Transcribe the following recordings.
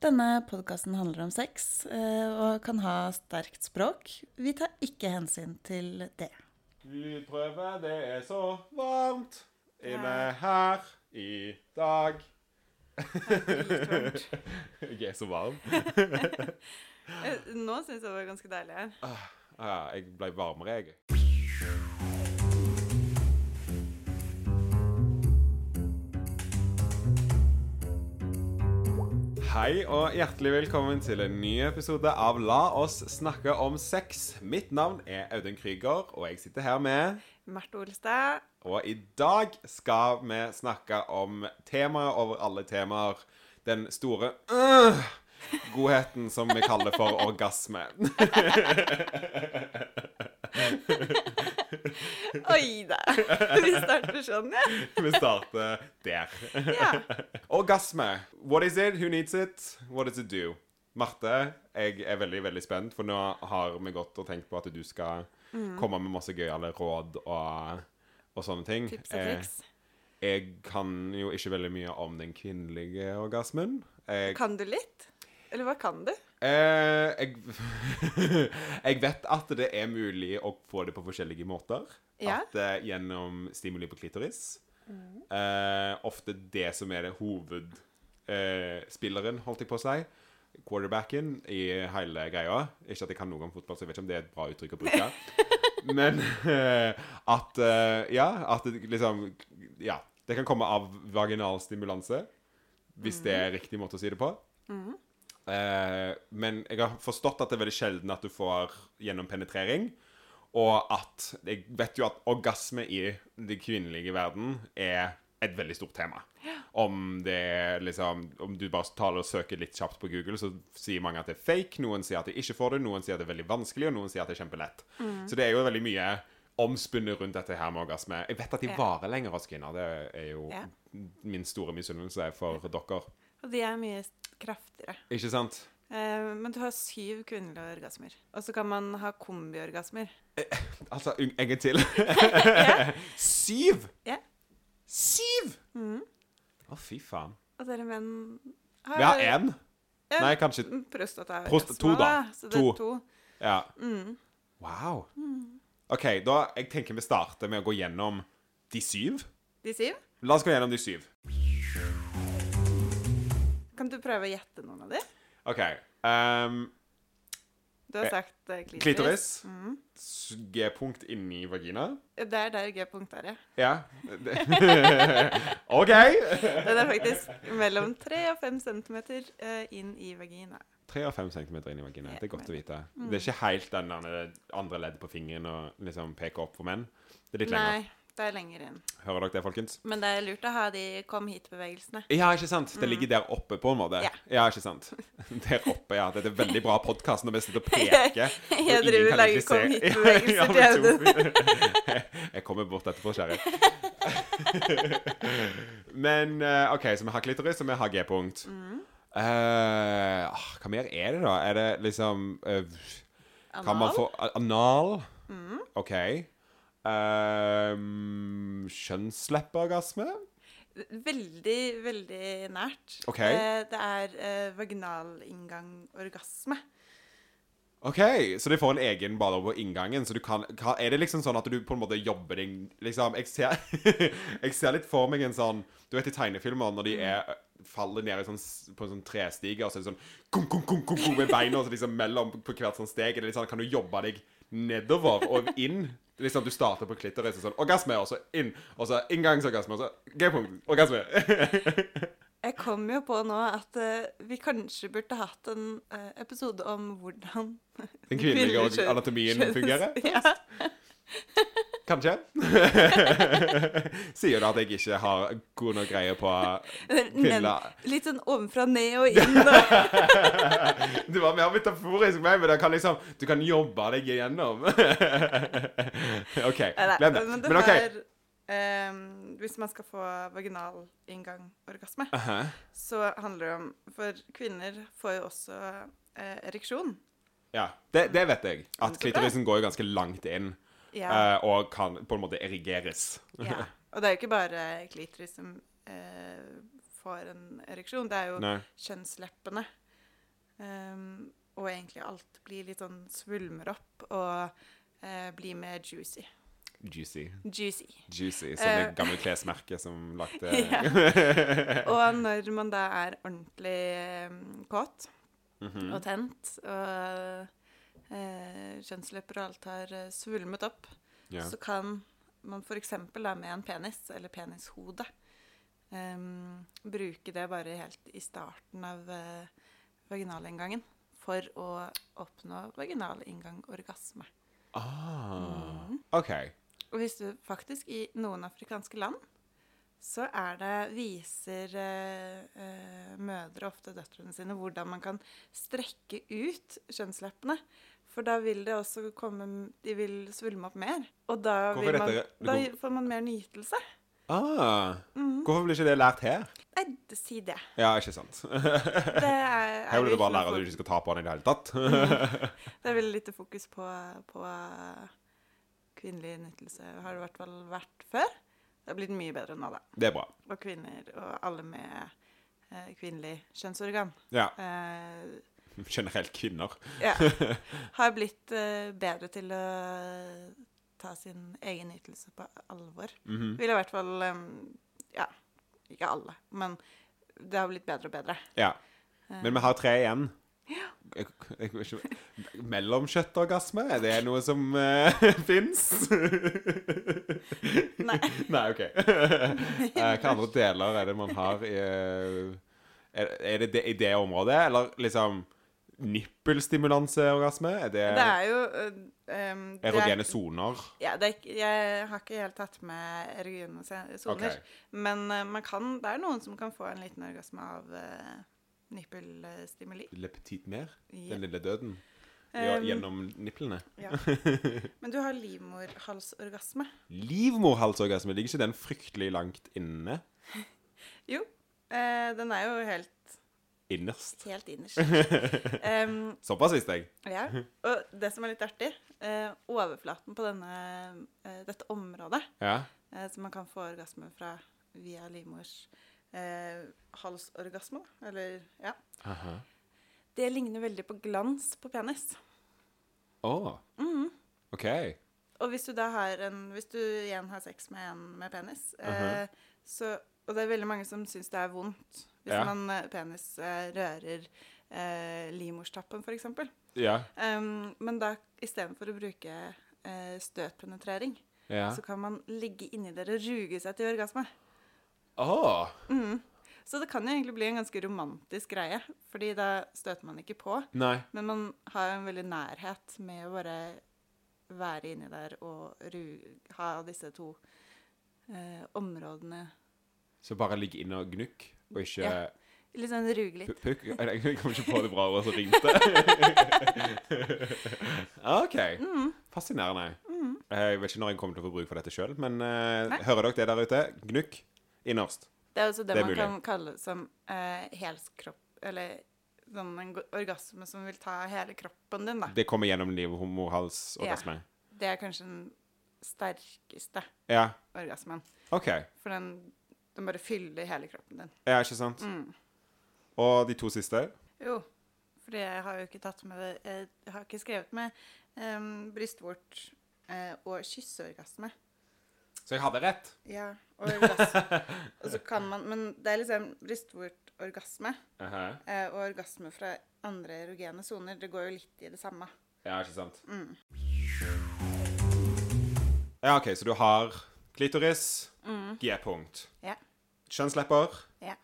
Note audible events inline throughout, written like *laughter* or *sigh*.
Denne podkasten handler om sex eh, og kan ha sterkt språk. Vi tar ikke hensyn til det. Lydprøve, det er så varmt inne her i dag. Jeg er så varm. *laughs* Eh, Nå syns jeg det var ganske deilig her. Ah, jeg ble varmere, jeg. Hei og hjertelig velkommen til en ny episode av La oss snakke om sex. Mitt navn er Audun Krüger, og jeg sitter her med Marte Olstad. Og i dag skal vi snakke om temaet over alle temaer. Den store øh, godheten som vi kaller for orgasme. *laughs* *laughs* *laughs* Oi da! *laughs* Vi starter sånn, ja. *laughs* vi starter der. ja. Orgasme. What is it? Who needs it? What does it do? Marte, jeg er veldig veldig spent, for nå har vi gått og tenkt på at du skal komme med masse gøyale råd og, og sånne ting. Tips og triks. Eh, jeg kan jo ikke veldig mye om den kvinnelige orgasmen. Jeg, Kan du litt? Eller hva kan du? Eh, jeg, *laughs* jeg vet at det er mulig å få det på forskjellige måter. Ja. At eh, Gjennom stimuli på klitoris. Eh, ofte det som er det hovedspilleren, eh, holdt jeg på å si. Quarterbacken i hele greia. Ikke at jeg kan noe om fotball, så jeg vet ikke om det er et bra uttrykk å bruke. *laughs* Men eh, at Ja, at det liksom Ja. Det kan komme av vaginal stimulanse. Hvis det er riktig måte å si det på. Eh, men jeg har forstått at det er veldig sjelden at du får gjennom penetrering. Og at Jeg vet jo at orgasme i den kvinnelige verden er et veldig stort tema. Om det er liksom Om du bare taler og søker litt kjapt på Google, så sier mange at det er fake. Noen sier at de ikke får det, noen sier at det er veldig vanskelig, og noen sier at det er kjempelett. Så det er jo veldig mye omspunnet rundt dette her med orgasme. Jeg vet at de Ja. varer lenger hos kvinner. Det er jo Ja. min store misunnelse for dere. Og de er mye kraftigere. Ikke sant? Eh, men du har syv kvinnelige orgasmer. Og så kan man ha kombiorgasmer. Altså, en gang til. *laughs* *laughs* Syv! Ja. Syv! Å, fy faen. Og dere menn har Vi har én. Ja, Nei, kanskje Prostata. Prost- to, da. Så det er To. Ja. Ja. Wow. OK, da jeg tenker vi starter med å gå gjennom de syv. De syv? La oss gå gjennom de syv. Kan du prøve å gjette noen av de? OK. Um, Du har Eh, sagt eh, klitoris. klitoris. Mm. G-punkt inni vagina. Det er der G-punkt er, ja. Ja. *laughs* OK. Den er faktisk mellom 3 og 5 centimeter eh, inn i vagina. 3 og 5 cm i vagina. Det er godt å vite. Det er ikke helt den andre ledd på fingeren og liksom peke opp for menn. Det er litt lenger. Det er lenger inn. Hører dere det, folkens? Men det er lurt å ha de kom hit-bevegelsene. Ja, ikke sant? Det ligger der oppe, på en måte. Ja. Ja, ikke sant? *laughs* Der oppe, ja. Det er veldig bra podkast når vi sitter og *laughs* peker. *laughs* og Jeg driver og lager kom hit-bevegelser til Audun. Jeg kommer bort etterpå, kjære. Men eh, OK, så vi har klitoris, og vi har G-punkt. Mm. Ah, hva mer er det, da? Er det liksom eh, Kan man få Anal? Mm. OK. Um, Kjønnsleppeorgasme? Veldig, veldig nært. Okay. Eh, det er eh, vaginalinngang orgasme. OK, så de får en egen bare på inngangen. Så du kan, Er det liksom sånn at du på en måte jobber deg Liksom, jeg ser *laughs* Jeg ser litt for meg en sånn Du vet i tegnefilmer når de er faller ned sånn, på en sånn trestige, og så er det sånn kum, kum, kum, kum, med beina og så liksom mellom på hvert sånn steg. Er det litt sånn, Kan du jobbe deg nedover og inn? Liksom Du starter på klitoris og sånn orgasme, og så inn, og så inngangsorgasme, og så G-punkt, orgasme. *laughs* Jeg kom jo på nå at uh, vi kanskje burde hatt en uh, episode om hvordan Den kvinnelige anatomien fungerer. *laughs* Ja. Kanskje. *laughs* Sier du at jeg ikke har god nok greie på kvinner? litt sånn ovenfra ned og inn. Og, *laughs* Du var mer metaforisk med, men kan liksom, du kan jobbe deg igjennom. *laughs* OK, glem det. Men OK. ehm, Hvis man skal få vaginal inngang orgasme, -huh. så handler det om For kvinner får jo også uh, ereksjon. Ja, det, det vet jeg. At klitorisen går jo ganske langt inn, Ja. eh, og kan på en måte erigeres. ja. *laughs* Og det er jo ikke bare klitoris som eh, får en ereksjon. Det er jo Nei. kjønnsleppene Um, og egentlig alt blir litt sånn svulmer opp og eh, blir mer juicy. Juicy. Juicy. Juicy, som Eh. det gamle klesmerket som lagde *laughs* Ja. Og når man da er ordentlig um, kåt Mhm. og tent, og eh, kjønnslepper og alt har eh, svulmet opp, ja. så kan man f.eks. med en penis, eller penishode, eh, bruke det bare helt i starten av eh, vaginalinngangen for å oppnå vaginalinngang orgasme. Ah, mm. OK. Og hvis du faktisk i noen afrikanske land så er det viser eh, eh, mødre ofte døtrene sine hvordan man kan strekke ut kjønnsleppene. For da vil det også komme De vil svulme opp mer. Og da, vil man, da får man mer nytelse. Ah, Mhm. hvorfor blir ikke det lært her? Nei, si det. Ja, ikke sant? *laughs* Det er, *laughs* Her blir det bare lære at du ikke skal ta på den i det hele tatt. *laughs* Det er veldig lite fokus på, på eh, kvinnelig nytelse. Har det i hvert fall vært før. Det har blitt mye bedre nå, da. Det er bra. Og kvinner og alle med eh, kvinnelig kjønnsorgan. Ja. Eh, Generelt kvinner. ja, *laughs* har blitt uh, bedre til å ta sin egen ytelse på alvor. Mhm. Vil i hvert fall um, Ja, ikke alle, men det har blitt bedre og bedre. Ja. Eh, Men vi har tre igjen. Ja. Mellomkjøttorgasme, er det noe som *laughs* uh, fins? Nei. *laughs* Nei, OK. Hvilke andre deler er det man har i eh, Er, er det, det i det området, eller liksom Nippelstimulanseorgasme? Er det, Det er jo eh, em, er- erogene soner? Ja, det er, jeg har ikke helt tatt med erogene soner. Okay. Men eh, man kan, det er noen som kan få en liten orgasme av uh, nippelstimuli. Le petit mer? Ja. Den lille døden? Ja, Um, gjennom nipplene? ja. *laughs* Men du har livmorhalsorgasme. Livmorhalsorgasme, ligger ikke den fryktelig langt inne? *laughs* Jo, eh, den er jo helt, Innerst. helt innerst. Um, *laughs* Såpass visste jeg. ja. Og det som er litt artig, uh, overflaten på denne, uh, dette området, Ja. uh, som man kan få orgasme fra via livmors halsorgasme, eller ja, Aha. det ligner veldig på glans på penis. Å, Mhm. OK. Og hvis du da har en Hvis du igjen har sex med en med penis, -huh. Så Og det er veldig mange som syns det er vondt hvis Ja. man eh, penis eh, rører eh, livmorstappen, f.eks. Ja. Um, men da istedenfor å bruke eh, støtpenetrering, ja. så kan man ligge inni der og ruge seg til orgasme. Oh. Mm. Så det kan jo egentlig bli en ganske romantisk greie, fordi da støter man ikke på. Nei. Men man har en veldig nærhet med å bare være inni der og ru ha disse to eh, områdene Så bare ligge inne og gnukk, og ikke Ja. Litt sånn ruge litt. pu- pukk? Jeg kom ikke på det bra ordet som ringte. *laughs* OK. Mm. Fascinerende. Jeg vet ikke når jeg kommer til å få bruk for dette sjøl, men uh, hører dere det der ute? Gnukk innerst. Det er også det, Det er man kan kalle som uh, helskropp Eller sånn en orgasme som vil ta hele kroppen din, da. Det kommer gjennom livmorhalsorgasme. Det er kanskje den sterkeste Ja. orgasmen. Okay. For den, den bare fyller hele kroppen din. Ja, ikke sant? Mm. Og de to siste? Jo, fordi jeg har jo ikke tatt med det Jeg har ikke skrevet med um, brystvort uh, og kysseorgasme. Så jeg hadde rett? Ja, *laughs* og orgasme. og så kan man Men det er liksom brystvortorgasme Aha. eh, og orgasme fra andre erogene soner. Det går jo litt i det samme. Ja, ikke sant? Mm. Ja, OK, så du har klitoris, Mm. G-punkt. Ja. Kjønnslepper, Ja.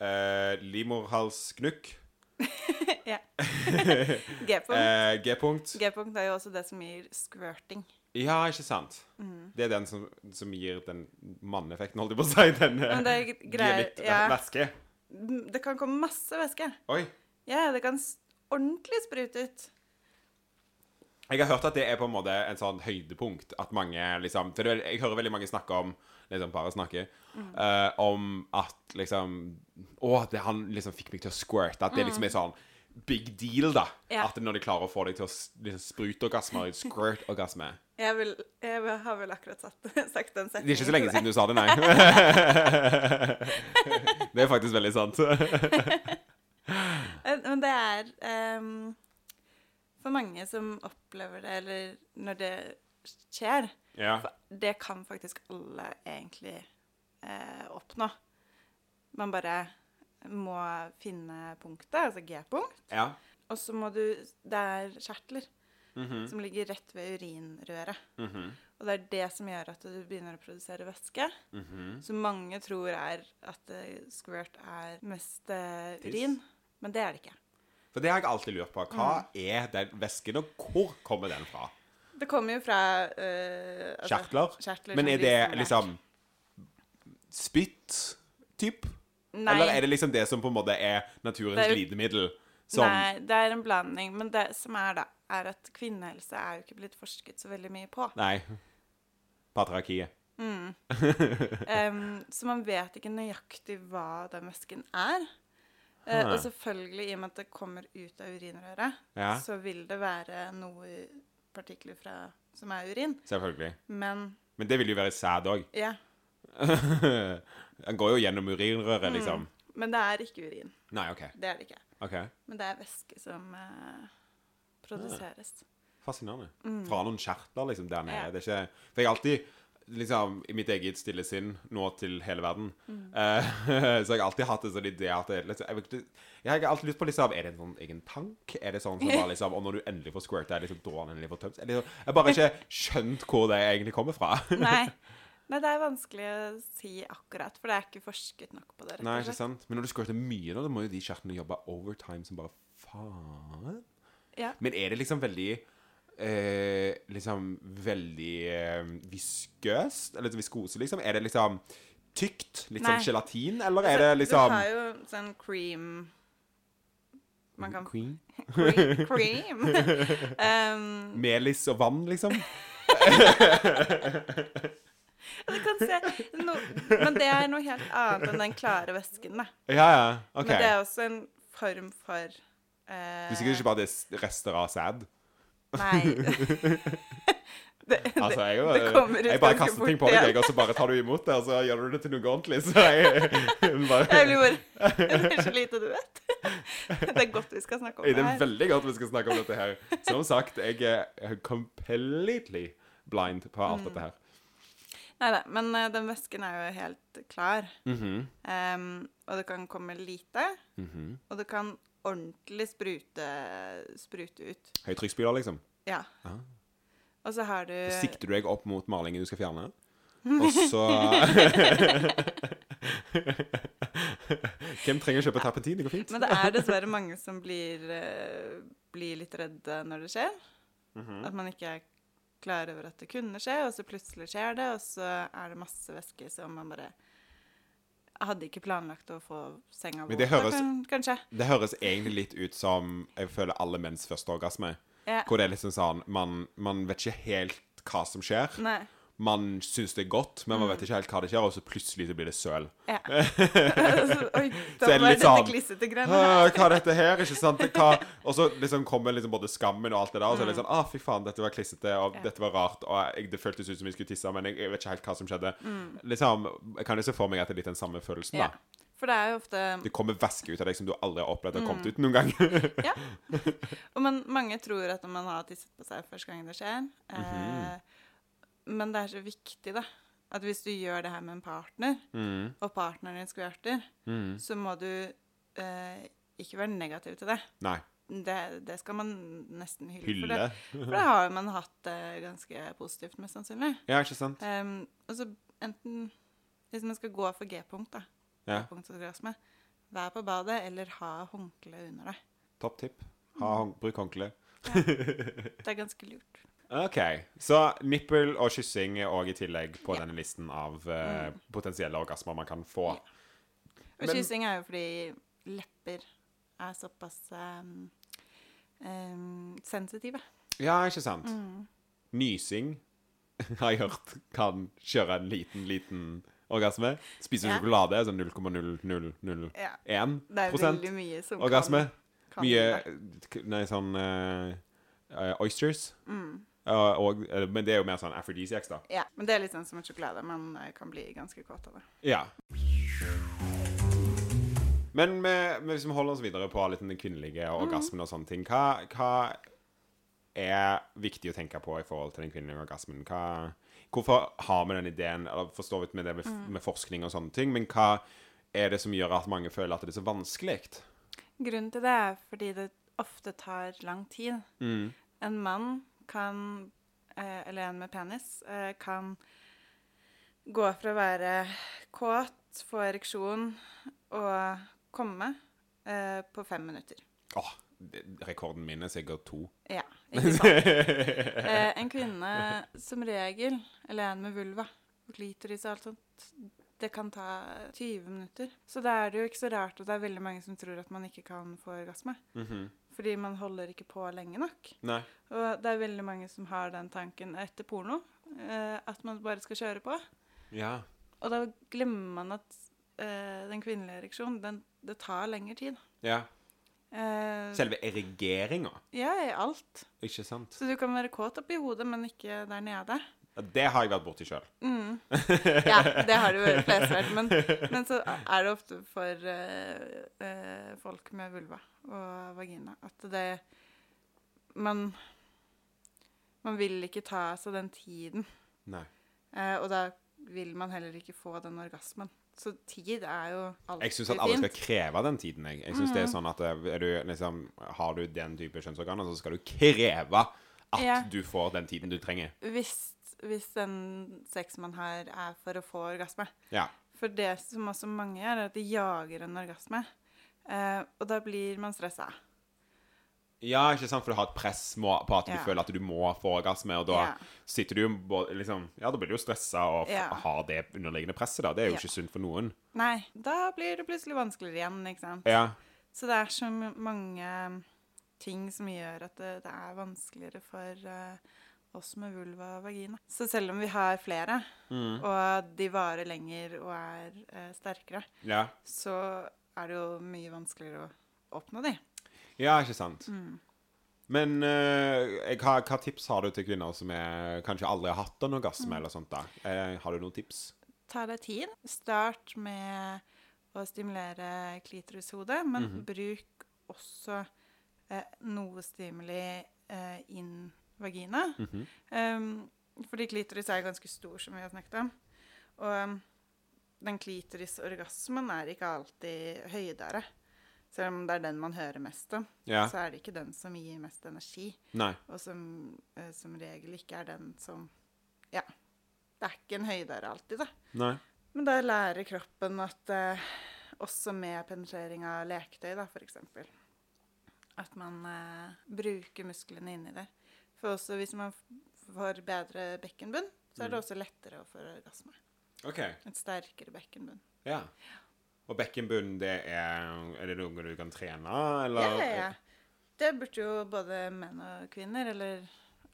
eh, livmorhalsgnukk, *laughs* ja. *laughs* G-punkt. eh, G-punkt. G-punkt er jo også det som gir squirting. Ja, ikke sant? Mm. Det er den som, som gir den manneffekten, holdt jeg på å si. Den eh, Men det er gir greier litt ja. Det kan komme masse væske. Oi. Ja, det kan ordentlig sprute ut. Jeg har hørt at det er på en måte en sånn høydepunkt. At mange liksom For det, jeg hører veldig mange snakke om liksom bare snakke eh, om at liksom Å, det, han liksom fikk meg til å squirte. At det liksom er sånn big deal, da. Ja. At når de klarer å få deg til å liksom, sprute og *laughs* squirt-orgasme Jeg, vil, jeg vil- har vel akkurat sagt, *laughs* sagt den setningen. Det er ikke så lenge siden du sa det, nei. *laughs* det er faktisk veldig sant. Men det er ehm, For mange som opplever det, eller når det skjer Ja. for Det kan faktisk alle egentlig eh, oppnå. Man bare må finne punktet, altså G-punkt. ja. Og så må du Det er kjertler Mhm, som ligger rett ved urinrøret. mhm, Og det er det som gjør at du begynner å produsere væske. mhm. Så mange tror er at eh, squirt er mest eh, urin. Men det er det ikke. For det har jeg alltid lurt på. Hva Mm. er den væsken, og hvor kommer den fra? Det kommer jo fra altså, Kjertler? kjertler Men er det liksom spytt typ? Nei, Eller er det liksom det som på en måte er naturens Det er glidemiddel? Som nei, det er en blanding. Men det som er, da, er at kvinnehelse er jo ikke blitt forsket så veldig mye på. Nei. Patriarkiet. *laughs* Em, så man vet ikke nøyaktig hva den væsken er. Eh, og selvfølgelig, i og med at det kommer ut av urinrøret, Ja. så vil det være noe partikler fra, som er urin. Selvfølgelig. Men Men det vil jo være sæd òg. ja. *laughs* Den går jo gjennom urinrøret, liksom. Men det er ikke urin. Nei, OK. Det er det ikke. ok. Men det er væske som eh, produseres. Fascinerende. Fra noen kjertler liksom der nede. Mm. Ja. Det er ikke For jeg har alltid liksom i mitt eget stille sinn nå til hele verden Mm. Uh, *laughs* Så jeg har alltid hatt en sånn idé at jeg, liksom, jeg, jeg har alltid lyst på liksom Er det en sånn egen tank? Er det sånn som bare *laughs* liksom Og når du endelig får squirta, er det liksom da den endelig får tømt? Jeg har bare ikke skjønt hvor det egentlig kommer fra. *laughs* Nei. Nei, det er vanskelig å si akkurat, for det er ikke forsket nok på det. rett og slett. Nei, ikke sant? Men når du squirter mye, da må jo de kjertlene jobbe overtime som bare faen. Ja. Men er det liksom veldig eh, Liksom veldig eh, viskøst? Eller viskose, liksom? Er det liksom tykt? Litt Nei. sånn gelatin? Eller er det liksom Du har jo sånn cream Man kan? Cream. *laughs* cream. *laughs* um, Melis og vann, liksom? *laughs* du kan se no, Men det er noe helt annet enn den klare væsken, da. Ja, ja. Okay. Men det er også en form for eh, Du er sikkert ikke bare det rester av sæd? Nei. *laughs* *laughs* det, Altså, jeg, det kommer ut jeg bare kaster ting på deg, jeg, og så bare tar du imot det, og så gjør du det til noe ordentlig. Så jeg, bare, Jeg blir bare Det er så lite du vet. Det er godt vi skal snakke om Det her. det er veldig godt vi skal snakke om dette her. Som sagt, jeg er completely blind på Mm. alt dette her. Nei da, men eh, den væsken er jo helt klar. Mm -hmm. um, og det kan komme lite, mhm. og det kan ordentlig sprute, sprute ut. Høytrykksspyler, liksom. Ja. Aha. Og så har du Så sikter du deg opp mot malingen du skal fjerne, *laughs* og så Hvem trenger å kjøpe terpentin? Det går fint. Men det er dessverre mange som blir, eh, blir litt redde når det skjer. Mhm. At man ikke er klar over at det kunne skje, og så plutselig skjer det, og så er det masse væske som man bare hadde ikke planlagt å få senga vår. det høres- kan, kanskje. Det høres egentlig litt ut som jeg føler alle menns første orgasme. Ja. Hvor det er liksom sånn Man, man vet ikke helt hva som skjer. Nei. Man syns det er godt, men Mm. man vet ikke helt hva det skjer, og så plutselig så blir det søl. Ja. *laughs* Altså, Oi, Så da det var dette sånn, klissete greiene her. Hva er dette her? Ikke sant? *laughs* Hva? Og så liksom kommer liksom både skammen og alt det der, og så er det litt sånn Å, fy faen, dette var klissete, og Mm. Ja. dette var rart, og jeg, det føltes ut som vi skulle tisse, men jeg, jeg vet ikke helt hva som skjedde. Mm. Liksom, Jeg kan jo se for meg at det er litt den samme følelsen, Ja. da. For det er jo ofte Det kommer væske ut av deg som du aldri har opplevd har Mm. kommet ut noen gang. *laughs* Ja. Og man, mange tror at når man har tisset på seg første gang det skjer. Mhm. eh, men det er så viktig, da. At hvis du gjør det her med en partner, mm. og partneren din skvørter, Mm. så må du eh, ikke være negativ til det. Nei. det. Det skal man nesten hylle, for det. For det har man hatt det ganske positivt, mest sannsynlig. Ja, ikke sant? Um, og så enten Hvis man skal gå for G-punkt, da. Ja. G-punktsorgasme. Vær på badet, eller ha håndkle under deg. Topp tipp. Ha, mm. bruk håndkle. *laughs* Det er ganske lurt. OK. Så nippel og kyssing er òg i tillegg på denne listen av eh, potensielle orgasmer man kan få. Og Men- kyssing er jo fordi lepper er såpass um, um, sensitive. Ja, ikke sant? Mm. Nysing *laughs* har jeg hørt kan kjøre en liten, liten orgasme. Spise Ja. sjokolade, sånn 0,0001 Ja. Det er veldig mye som orgasme. kan, kan Mye. Nei, sånn eh, eh, Oysters. Mm. Ja, og, uh, men det er jo mer sånn aphrodisiacs, da. Ja, men det er litt sånn som en sjokolade. Man uh, kan bli ganske kåt av det. Ja. Men med, med, hvis vi holder oss videre på litt den kvinnelige orgasmen og sånne ting, hva, hva er viktig å tenke på i forhold til den kvinnelige orgasmen? Hva, hvorfor har vi den ideen, eller forstår vi med det med, med forskning og sånne ting, men hva er det som gjør at mange føler at det er så vanskelig? Grunnen til det er fordi det ofte tar lang tid. Mm. En mann kan, eh, eller en med penis, eh, kan gå fra å være kåt, få ereksjon og komme eh, på fem minutter. Åh, rekorden min er sikkert to. Ja, *laughs* ikke sant? Eh, en kvinne som regel, eller en med vulva og klitoris og alt sånt, det kan ta 20 minutter. Så da er det jo ikke så rart at det er veldig mange som tror at man ikke kan få orgasme. Mhm. Fordi man holder ikke på lenge nok. Nei. Og det er veldig mange som har den tanken etter porno, eh, at man bare skal kjøre på. Ja. Og da glemmer man at eh, den kvinnelige ereksjonen, den, det tar lengre tid. ja. Eh, Selve erigeringa, ja, i alt. ikke sant? Så du kan være kåt oppi hodet, men ikke der nede. Det har jeg vært borti sjøl. Mm. *laughs* Ja, det har det flest vært. Men, men så er det ofte for uh, uh, folk med vulva og vagina at det Man Man vil ikke ta seg den tiden. Nei. Uh, og da vil man heller ikke få den orgasmen. Så tid er jo alltid fint. Jeg syns at alle skal kreve den tiden. Jeg, jeg synes det er sånn at er du, liksom, Har du den type kjønnsorganer, så skal du kreve at Ja. du får den tiden du trenger. Hvis, hvis den sex man har, er for å få orgasme. Ja. For det som også mange gjør, er at de jager en orgasme. Eh, og da blir man stressa. Ja, ikke sant? For du har et press på at du Ja. føler at du må få orgasme, og da Ja. sitter du jo liksom Ja, da blir du jo stressa og Ja. har det underliggende presset, da. Det er jo ikke sunt for noen. Nei, da blir det plutselig vanskeligere igjen, ikke sant. Ja. Så det er så mange ting som gjør at det, det er vanskeligere for eh, oss med vulva og vagina. Så selv om vi har flere, Mm. og de varer lenger og er eh, sterkere, ja. så er det jo mye vanskeligere å oppnå de. Ja, ikke sant. Mm. Men eh, hva, hva tips har du til kvinner som er, kanskje aldri har hatt en Mm. eller sånt da? Eh, har du noen tips? Ta deg tid. Start med å stimulere klitorishodet, men -hmm. bruk også eh, noe stimuli eh, inn vagina. Mhm. Um, fordi klitoris er ganske stor, som vi har snakket om. Og um, den klitorisorgasmen er ikke alltid høydere. Selv om det er den man hører mest om, Ja. så er det ikke den som gir mest energi. Nei. Og som uh, som regel ikke er den som Ja. Det er ikke en høydere alltid, da. Nei. Men da lærer kroppen at uh, også med penetrering av leketøy, da, f.eks. At man uh, bruker musklene inni der. For også hvis man får bedre bekkenbunn, så er det Mm. også lettere å få orgasme. OK. Et sterkere bekkenbunn. Ja. Og bekkenbunn, det er Er det noe du kan trene, eller? Ja, ja, ja. Det burde jo både menn og kvinner, eller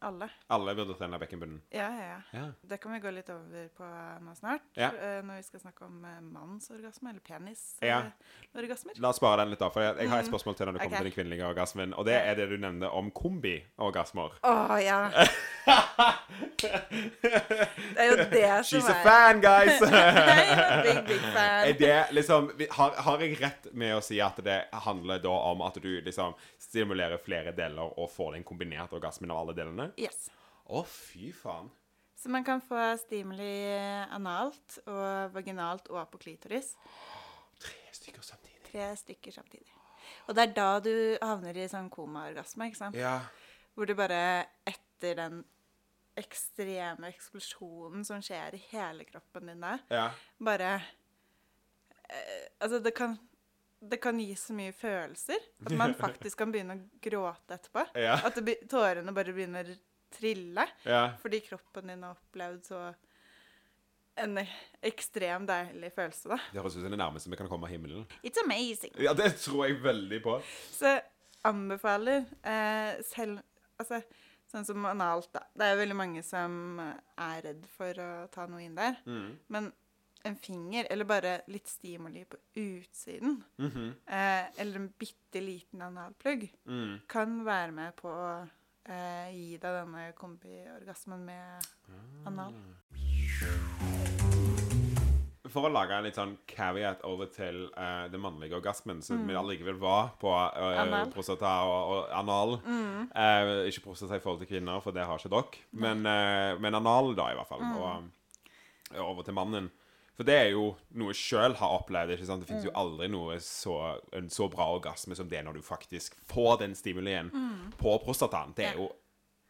alle. Alle burde trene bekkenbunnen. Ja, ja, ja. Ja. Det kan vi gå litt over på nå snart, Ja. eh, når vi skal snakke om eh, mannsorgasme, eller Ja. penisorgasmer. La oss spare den litt, da. For jeg, har et Mm. spørsmål til når du kommer Ok. til den kvinnelige orgasmen. Og det er det du nevnte om kombiorgasmer. Å ja. *laughs* Det er jo det som She's a er fan, guys! *laughs* I'm a big, big fan. Er det liksom har, har jeg rett med å si at det handler da om at du liksom stimulerer flere deler og får den kombinerte orgasmen av alle delene? Yes. Å, fy faen. Så man kan få stimuli analt og vaginalt og på klitoris. Tre stykker samtidig. Tre stykker samtidig. Og det er da du havner i sånn komaorgasme, ikke sant? Ja. Hvor du bare etter den ekstreme eksplosjonen som skjer i hele kroppen din der, Ja. bare eh, Altså, det kan det kan gi så mye følelser at *laughs* man faktisk kan begynne å gråte etterpå. Ja. At det, be- tårene bare begynner å trille. ja. Fordi kroppen din har opplevd så en ekstrem deilig følelse, da. Det høres ut som det nærmeste vi kan komme himmelen. It's amazing. Ja, det tror jeg veldig på. Så anbefaler eh, selv Altså sånn som analt, da. Det er veldig mange som er redd for å ta noe inn der. Mm. Men en finger, eller bare litt stimuli på utsiden, Mhm. eh, eller en bitte liten analplugg, mm. kan være med på å eh, gi deg denne kombiorgasmen med anal. for å lage en litt sånn caveat over til uh, den mannlige orgasmen, som Mm. vi allikevel var på uh, Anal. prostata og, og anal. Mm. uh, ikke prostata i forhold til kvinner, for det har ikke dere. Men, uh, men anal, da, i hvert fall. Mm. Og eh, over til mannen. For det er jo noe jeg sjøl har opplevd. ikke sant? Det Mm. fins jo aldri noe så, en så bra orgasme som det når du faktisk får den stimulien på prostataen. Det er Mm. Jo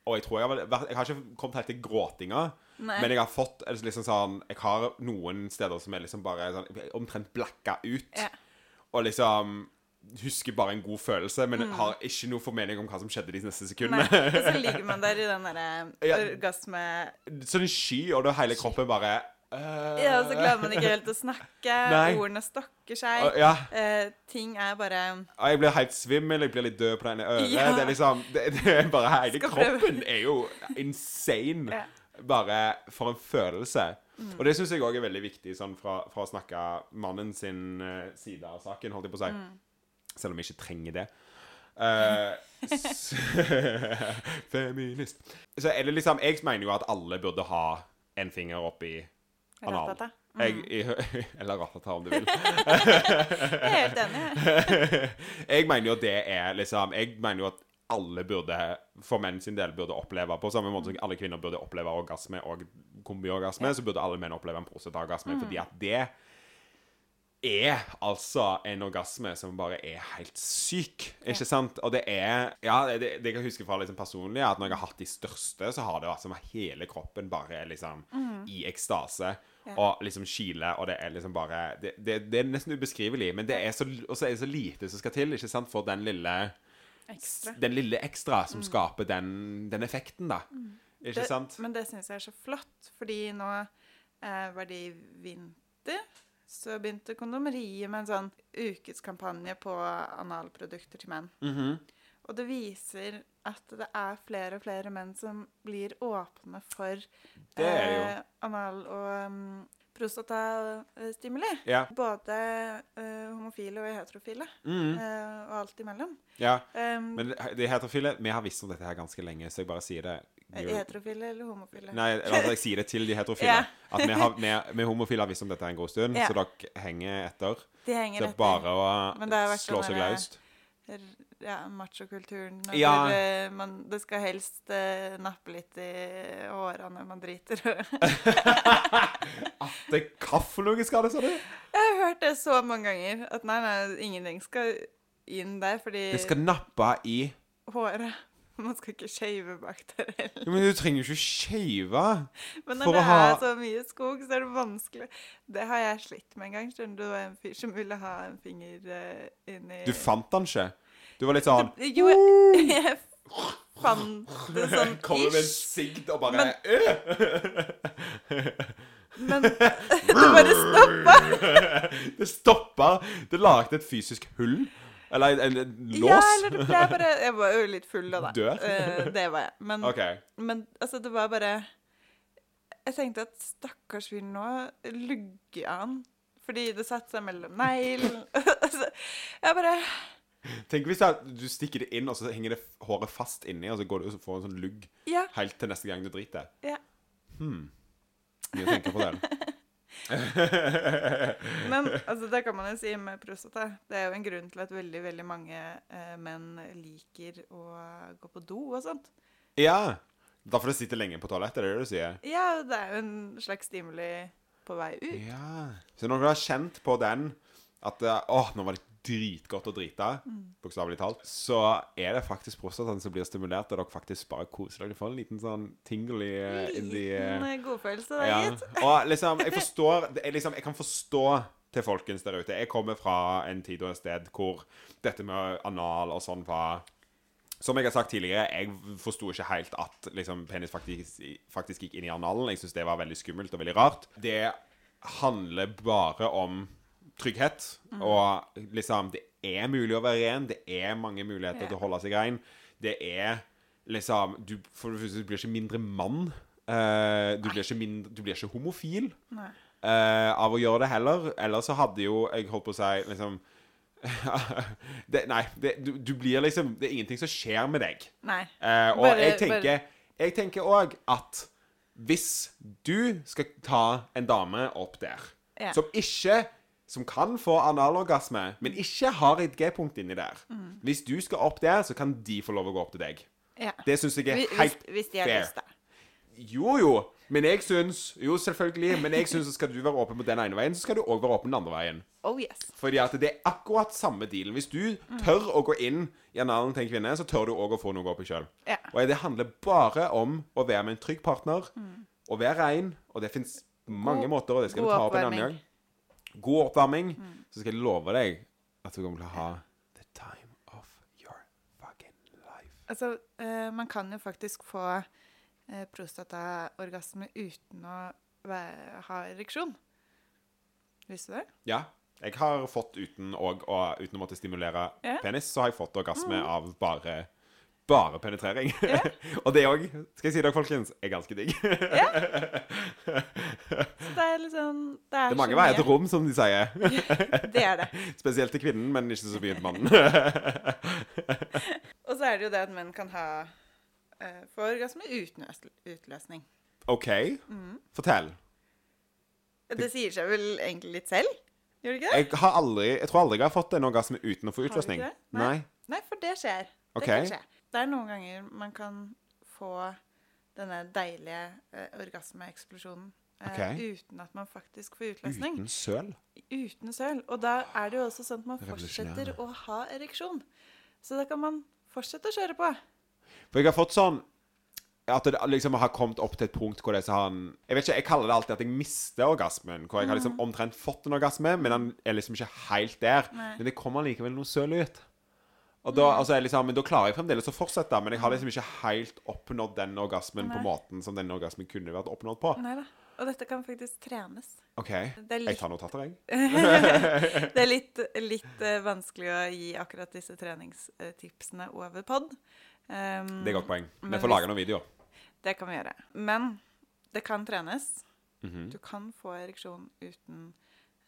Og jeg tror jeg har, vært- jeg har ikke kommet helt til gråtinga. Nei. Men jeg har fått liksom sånn Jeg har noen steder som er liksom bare sånn, omtrent blacka ut. Ja. Og liksom husker bare en god følelse, men har ikke noe formening om hva som skjedde de neste sekundene. Mm. Nei. Og så ligger man der i den *laughs* derre Ja. orgasme sånn sky, og da hele kroppen bare øh, Ja, så klarer man ikke helt å snakke. *laughs* Nei. Ordene stokker seg. Uh, Ja. uh, ting er bare jeg blir helt svimmel, jeg blir litt død på det ene øret. Ja. Det er liksom det, det er bare Hele kroppen er jo insane. Ja. Bare for en følelse. Og det syns jeg òg er veldig viktig sånn fra, fra å snakke mannen sin eh, side av saken, holdt jeg på å si. Selv om jeg ikke trenger det. *laughs* *laughs* Feminist. Så er det liksom Jeg mener jo at alle burde ha en finger oppi ratata. Jeg, jeg, *laughs* eller ratata, om du vil. *laughs* Jeg er helt enig. jeg *laughs* mener jo det er liksom Jeg mener jo at alle burde, for menn sin del, burde oppleve På samme måte som alle kvinner burde oppleve orgasme og kombiorgasme, så burde alle menn oppleve en prostataorgasme, fordi at det er altså en orgasme som bare er helt syk, ikke sant? Og det er Ja, det, det jeg kan huske fra liksom personlig, at når jeg har hatt de største, så har det vært som at hele kroppen bare liksom i ekstase. Og liksom kile, og det er liksom bare Det, det, det er nesten ubeskrivelig, men det er så, også er det så lite som skal til, ikke sant, for den lille Ekstra. Den lille ekstra som skaper den, den effekten, da. Ikke Det, sant? men det syns jeg er så flott, fordi nå eh, var det i vinter. Så begynte kondomeriet med en sånn ukeskampanje på analprodukter til menn. Mhm. Og det viser at det er flere og flere menn som blir åpne for eh, anal- og um, prostatastimuli. Ja. Både eh, homofile og heterofile, mm. eh, og alt imellom. ja. Um, Men de heterofile Vi har visst om dette her ganske lenge, så jeg bare sier det. heterofile eller homofile? Nei, altså jeg sier det til de heterofile. Ja. At vi, har, vi, vi homofile har visst om dette en god stund, så dere henger etter. De henger Så det er bare å slå seg løst. Ja, machokulturen. Ja. eh, man, det skal helst eh, nappe litt i hårene når man driter. Det er hva skal det, sa du? Jeg har hørt det så mange ganger at nei, nei, ingenting skal inn der fordi Det skal nappe i håret Man skal ikke shave bak der heller. Men du trenger jo ikke shave. Men når det ha- er så mye skog, så er det vanskelig. Det har jeg slitt med en gang. Skjønner du, det var en fyr som ville ha en finger uh, inni Du fant den ikke. Du var litt sånn Jo, *laughs* jeg fant det sånn ish. *laughs* Kommer med en sigd og bare øh! Men *laughs* det bare stoppa. Det stoppa. Det lagde et fysisk hull. Eller en, en, lås. Ja, eller det ble bare Jeg var jo litt full da, da. Dør? Eh, det var jeg. Men, okay. men altså, det var bare Jeg tenkte at stakkars fyr nå lugger han. Fordi det satte seg mellom neglene. altså, Jeg bare Tenk hvis jeg, du stikker det inn, og så henger det håret fast inni, og så går du og får en sånn lugg Ja. helt til neste gang du driter. ja. Mye å tenke på den. *laughs* Men altså, det kan man jo si med prostata. Det er jo en grunn til at veldig veldig mange eh, menn liker å gå på do og sånt. Ja. Derfor det sitter lenge på toalettet, er det det du sier? Ja, det er jo en slags stimuli på vei ut. Ja. Så når du har kjent på den at Å, Åh, nå var det dritgodt å drite, bokstavelig talt, så er det faktisk prostataen som blir stimulert, og dere faktisk bare koser dere. Du får en liten sånn tingle i, eh, Liten eh, godfølelse der, Ja. gitt. Og liksom, jeg forstår er liksom, Jeg kan forstå til folkens der ute. Jeg kommer fra en tid og et sted hvor dette med anal og sånn var Som jeg har sagt tidligere, jeg forsto ikke helt at liksom, penis faktisk, faktisk gikk inn i analen. Jeg syns det var veldig skummelt og veldig rart. Det handler bare om trygghet. Og liksom Det er mulig å være ren. Det er mange muligheter til å holde seg rein. Det er liksom Du, for det første, du blir ikke mindre mann. Uh, du, blir ikke mindre, du blir ikke homofil eh, av å gjøre det heller. Ellers så hadde jo Jeg holdt på å si liksom *laughs* det, Nei, det, du, du blir liksom Det er ingenting som skjer med deg. Nei. Uh, og Bare- jeg tenker Jeg tenker òg at hvis du skal ta en dame opp der, Ja. som ikke Som kan få analorgasme, men ikke har et G-punkt inni der. Mm. Hvis du skal opp der, så kan de få lov å gå opp til deg. Ja. Det syns jeg er Hvis, helt hvis de har lyst, da. Jo, jo. Men jeg syns Jo, selvfølgelig. Men jeg syns skal du være åpen på den ene veien, så skal du òg være åpen den andre veien. Oh yes. Fordi at det er akkurat samme dealen. Hvis du tør å gå inn i analen til en kvinne, så tør du òg å få noe oppi sjøl. Ja. Og det handler bare om å være med en trygg partner, og være rein. Og det fins mange måter, og det skal vi ta opp en annen gang. God oppvarming. Så skal jeg love deg at du kommer til å ha the time of your fucking life. Altså, uh, man kan jo faktisk få uh, prostataorgasme uten å ha ereksjon. Visste du det? Ja. Jeg har fått uten, å, og, uten å måtte stimulere Ja. penis, så har jeg fått orgasme av bare bare penetrering. Ja. *laughs* og det òg, skal jeg si dere, folkens, er ganske digg. *laughs* Så det er liksom Det er, Det er mange veier til rom, som de sier. *laughs* Det er det. Spesielt til kvinnen, men ikke så mye til mannen. Og så er det jo det at menn kan ha uh, få orgasme uten utløsning. OK, Mm. fortell. Det sier seg vel egentlig litt selv? Gjør det ikke det? Jeg har aldri, jeg tror aldri jeg har fått en orgasme uten å få utløsning. Har du ikke det? Nei. Nei. Nei, for det skjer. Okay. Det kan skje. Det er noen ganger man kan få denne deilige eh, orgasmeeksplosjonen eh, okay. uten at man faktisk får utløsning. Uten søl? Uten søl. Og da er det jo også sånn at man fortsetter å ha ereksjon. Så da kan man fortsette å kjøre på. For jeg har fått sånn at det liksom har kommet opp til et punkt hvor det er sånn Jeg vet ikke, jeg kaller det alltid at jeg mister orgasmen. Hvor jeg har liksom omtrent fått en orgasme, men den er liksom ikke helt der. Mm. Nei. Mm. Men det kommer likevel noe søl ut. Og da, altså, jeg liksom, men da klarer jeg fremdeles å fortsette, men jeg har liksom ikke helt oppnådd den orgasmen på måten som den orgasmen kunne vært oppnådd på. Nei da. Og dette kan faktisk trenes. OK. Er Jeg tar notater, jeg. *laughs* det er litt, litt eh, vanskelig å gi akkurat disse treningstipsene over pod. Um, Det er godt poeng. Vi får lage noen videoer. Det kan vi gjøre. Men det kan trenes. Mhm. Du kan få ereksjon uten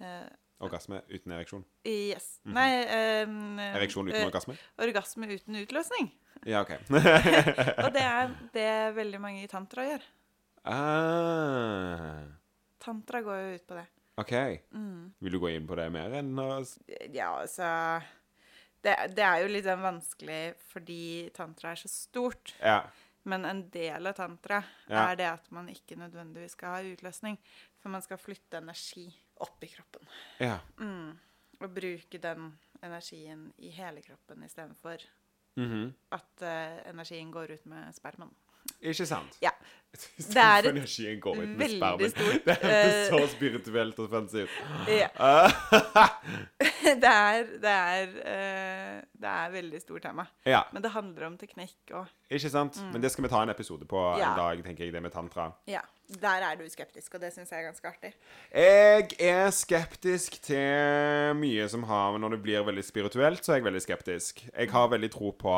eh, Orgasme uten ereksjon. Yes. Mm -hmm. Nei um, Ereksjon uten eh, orgasme? Orgasme uten utløsning. Ja, OK. *laughs* Og det er det veldig mange i tantra gjør. ah, Tantra går jo ut på det. OK. Mm. Vil du gå inn på det mer enn å Ja, altså det, det er jo litt sånn vanskelig fordi tantra er så stort. Ja. Men en del av tantra Ja. er det at man ikke nødvendigvis skal ha utløsning. For man skal flytte energi opp i kroppen. ja. Mm. Og bruke den energien i hele kroppen istedenfor Mhm. at uh, energien går ut med spermen. Ikke sant? Ja. Det er et veldig stort, *laughs* Det hørtes eh, så spirituelt og fancy ut. Ja. *laughs* Ah, det, er, det, er, uh, det er veldig stort tema. ja, Men det handler om teknikk og ikke sant? Men det skal vi ta en episode på Mm. Ja. en dag, tenker jeg, det med tantra. Ja. Der er du skeptisk, og det syns jeg er ganske artig. Jeg er skeptisk til mye som har Når det blir veldig spirituelt, så er jeg veldig skeptisk. Jeg har veldig tro på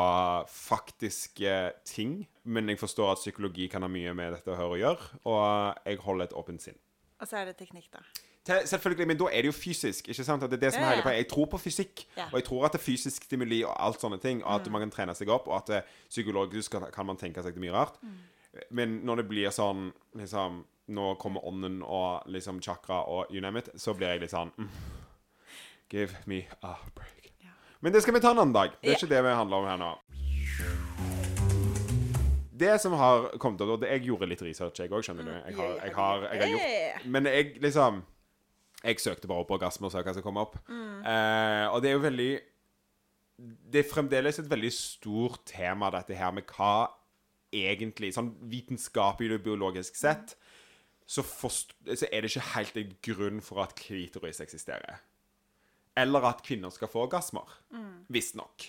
faktiske ting, men jeg forstår at psykologi kan ha mye med dette å høre å gjøre, og jeg holder et åpent sinn. Og så er det teknikk, da. Til- Selvfølgelig, men da er det jo fysisk. ikke sant? At det er det som er hele poenget. Jeg tror på fysikk, Ja. Mm. og jeg tror at det er fysisk stimuli og alt sånne ting, og at man kan trene seg opp, og at det, psykologisk kan- kan man tenke seg det mye rart. Mm. Men når det blir sånn liksom, Nå kommer ånden og liksom chakra og you name it, så blir jeg litt sånn mm, Give me a break. Ja. Men det skal vi ta en annen dag. Det er ikke det vi handler om her nå. Det som har kommet opp, og det, Jeg gjorde litt research, jeg òg, skjønner du. Jeg har, jeg har, jeg har gjort Eh, men jeg liksom Jeg søkte bare opp orgasme og sa hva som kom opp. Eh, og det er jo veldig Det er fremdeles et veldig stort tema, dette her med hva egentlig Sånn vitenskapelig og biologisk sett så, forst, så er det ikke helt en grunn for at klitoris eksisterer. Eller at kvinner skal få orgasmer. Visstnok.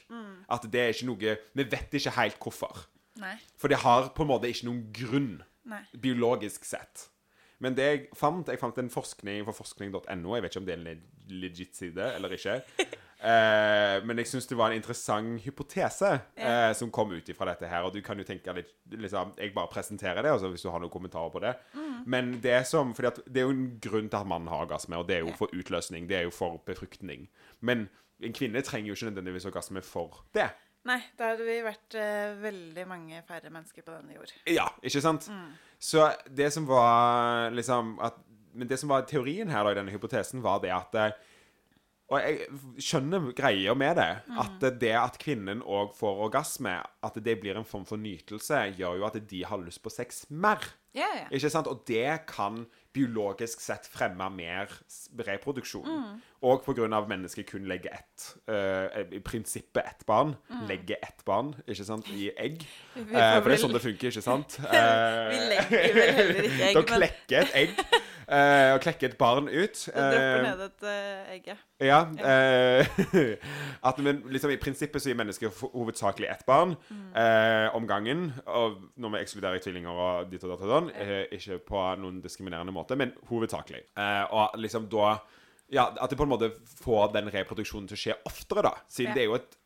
At det er ikke noe Vi vet ikke helt hvorfor. Nei. For det har på en måte ikke noen grunn Nei. biologisk sett. Men det jeg fant Jeg fant en forskning på forskning.no. Jeg vet ikke om det er en legit side eller ikke. *laughs* Eh, men jeg syns det var en interessant hypotese eh, som kom ut ifra dette her. Og du kan jo tenke litt liksom, Jeg bare presenterer det, altså hvis du har noen kommentarer på det. Men det som fordi at det er jo en grunn til at mannen har orgasme, og det er jo for utløsning. Det er jo for befruktning. Men en kvinne trenger jo ikke nødvendigvis orgasme for det. Nei, da hadde vi vært eh, veldig mange færre mennesker på denne jord. Ja, ikke sant? Så det som var liksom At men det som var teorien her da, i denne hypotesen, var det at eh, Og jeg skjønner greia med det. At det at kvinnen òg får orgasme, at det blir en form for nytelse, gjør jo at de har lyst på sex mer. Yeah, yeah. Ikke sant? Og det kan biologisk sett fremme mer reproduksjon. reproduksjon. Og at mennesket kun legger ett uh, I prinsippet ett barn. Legger ett barn, ikke sant, i egg. Eh, for det er sånn det funker, ikke sant? Uh, *laughs* Vi legger vel heller ikke egg, Da klekker et egg. *laughs* eh, og klekke et barn ut. Du dropper Eh, ned et eh, egg, ja. Eh, *laughs* at, vi, liksom, I prinsippet så gir mennesker hovedsakelig ett barn eh, om gangen. Og når vi ekskluderer tvillinger og ditt og datt og sånn, ikke på noen diskriminerende måte, men hovedsakelig. Eh, og liksom da Ja, at det på en måte får den reproduksjonen til å skje oftere, da. Siden Ja. det er jo et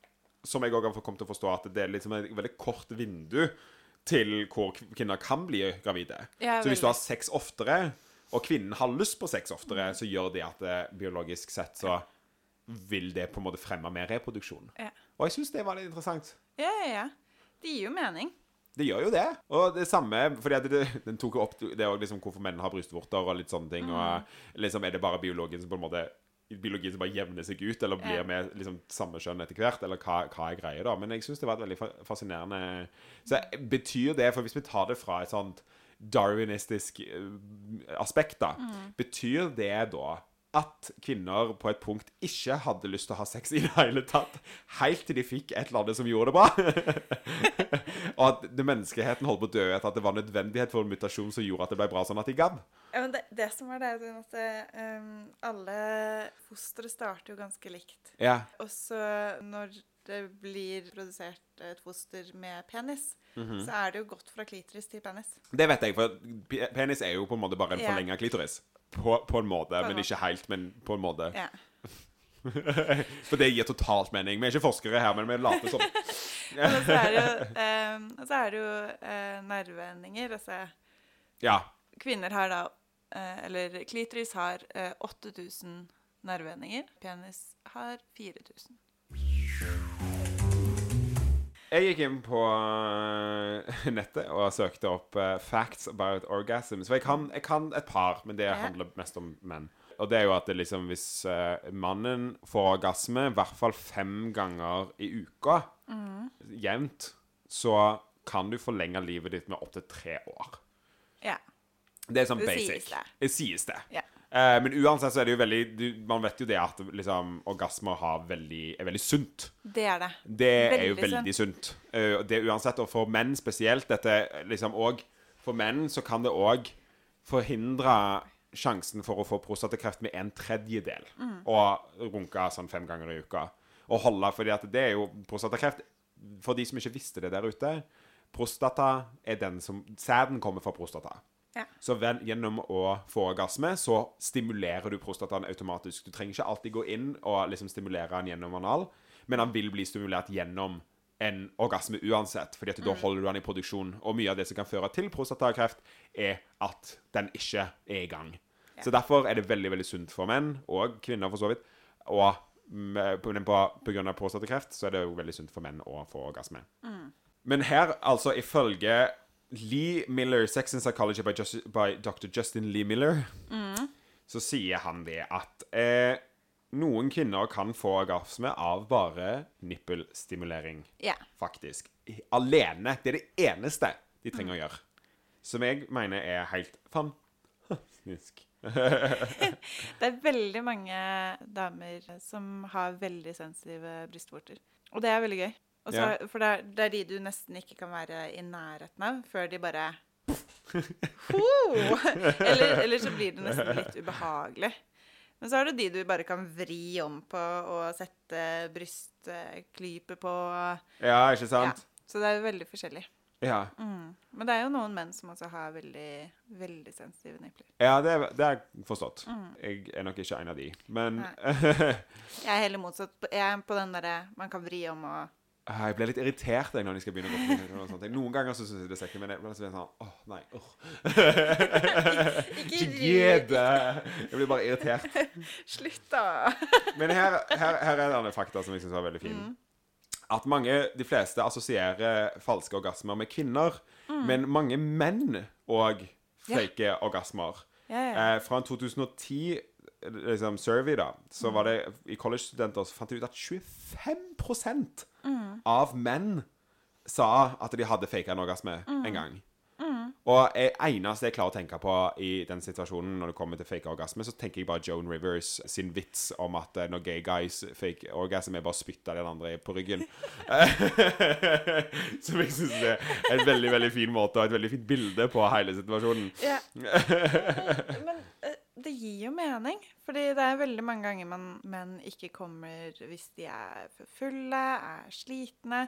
Som jeg òg har kommet til å forstå, at det er liksom et veldig kort vindu til hvor kvinner kan bli gravide. Ja, så hvis du har sex oftere, og kvinnen har lyst på sex oftere, så gjør det at det, biologisk sett så vil det på en måte fremme mer reproduksjon. Ja. Og jeg syns det var litt interessant. Ja, ja, ja. Det gir jo mening. Det gjør jo det. Og det samme fordi det, den tok jo opp det jo liksom hvorfor menn har brystvorter og litt sånne ting. Og liksom er det bare biologien som på en måte biologien som bare jevner seg ut, eller blir med liksom samme kjønn etter hvert, eller hva, hva er greia, da. Men jeg syns det var et veldig fascinerende Så betyr det, for hvis vi tar det fra et sånt darwinistisk eh, aspekt, da, betyr det da at kvinner på et punkt ikke hadde lyst til å ha sex i det hele tatt, helt til de fikk et eller annet som gjorde det bra? *laughs* og at det menneskeheten holdt på å dø etter at det var nødvendighet for en mutasjon som gjorde at det ble bra sånn at de gadd? Ja, men det, det som er det, er at det, um, alle fostre starter jo ganske likt. Ja. Og så når det blir produsert et foster med penis, Mhm. så er det jo gått fra klitoris til penis. Det vet jeg, for penis er jo på en måte bare en yeah. forlenga klitoris. På, på en måte, en men måte. ikke helt, men på en måte. Yeah. *laughs* For det gir totalt mening. Vi er ikke forskere her, men vi later som. *laughs* Og så er det jo, eh, og så er det jo eh, nerveendinger. Altså Ja. kvinner har da eh, Eller klitoris har eh, 8000 nerveendinger. Penis har 4000. Jeg gikk inn på eh, *laughs* nettet og søkte opp uh, 'facts about orgasms'. For jeg kan, jeg kan et par, men det handler mest om menn. Og det er jo at det liksom hvis uh, mannen får orgasme i hvert fall fem ganger i uka, jevnt, så kan du forlenge livet ditt med opptil tre år. Ja. Det er sånn Det basic. sies det. Det sies det. Ja. Eh, men uansett så er det jo veldig du, Man vet jo det at liksom, orgasmer veldig, er veldig sunt. Det er det. Det er jo Veldig veldig sunt. Uh, det er uansett, og for menn spesielt, dette liksom og For menn så kan det òg forhindre sjansen for å få prostatakreft med en tredjedel. Og runke sånn fem ganger i uka. Og holde, fordi at det er jo prostatakreft For de som ikke visste det der ute Prostata er den som Sæden kommer fra prostata. Ja. Så ved, gjennom å få orgasme, så stimulerer du prostataen automatisk. Du trenger ikke alltid gå inn og liksom stimulere den gjennom anal, men den vil bli stimulert gjennom en orgasme uansett, fordi at da holder du den i produksjon. Og mye av det som kan føre til prostatakreft, er at den ikke er i gang. Så derfor er det veldig veldig sunt for menn, og kvinner for så vidt, og av prostatakreft, så er det jo veldig sunt for menn å få orgasme. Men her, altså, ifølge Lee Miller, Sex and Psychology by, Just, by Dr. Justin Lee Miller, så sier han det at eh, noen kvinner kan få orgasme av bare nippelstimulering. Yeah. Faktisk. Alene. Det er det eneste de trenger å gjøre. Som jeg mener er helt fantastisk. *laughs* Det er veldig mange damer som har veldig sensitive brystvorter. Og det er veldig gøy. Så- Ja. For det er, det er de du nesten ikke kan være i nærheten av før de bare *laughs* eller, eller så blir det nesten litt ubehagelig. Men så er det de du bare kan vri om på og sette brystklype på. Ja, ikke Ja. sant? Så det er jo veldig forskjellig. Ja. Men det er jo noen menn som også har veldig, veldig sensitive nipler. Ja, det, det har jeg forstått. Jeg er nok ikke en av de. Men *laughs* Jeg er heller motsatt. Jeg er på den derre man kan vri om og Jeg ble litt irritert jeg, når de skal begynne å gå på. Noen ganger så syns jeg det er sexy, men jeg blir sånn Åh, nei. Oh. Ikke gidd! Jeg blir bare irritert. Slutt, da! Men her, her, her er det fakta som jeg syns var veldig fin. At mange, de fleste, assosierer falske orgasmer med kvinner. Men mange menn òg faker orgasmer. Ja, ja. Eh, fra en 2010 liksom, survey, da, så var det i college-studenter så fant de ut at 25 av menn sa at de hadde faka en orgasme en gang. Og det eneste jeg klarer å tenke på i den situasjonen når det kommer til fake orgasme, så tenker jeg bare Joan Rivers sin vits om at eh, når gay guys fake orgasme, er bare å spytte den andre på ryggen. *laughs* Som jeg syns er en veldig veldig fin måte og et veldig fint bilde på hele situasjonen. Ja. *laughs* Men det gir jo mening. Fordi det er veldig mange ganger man, menn ikke kommer hvis de er for fulle, er slitne.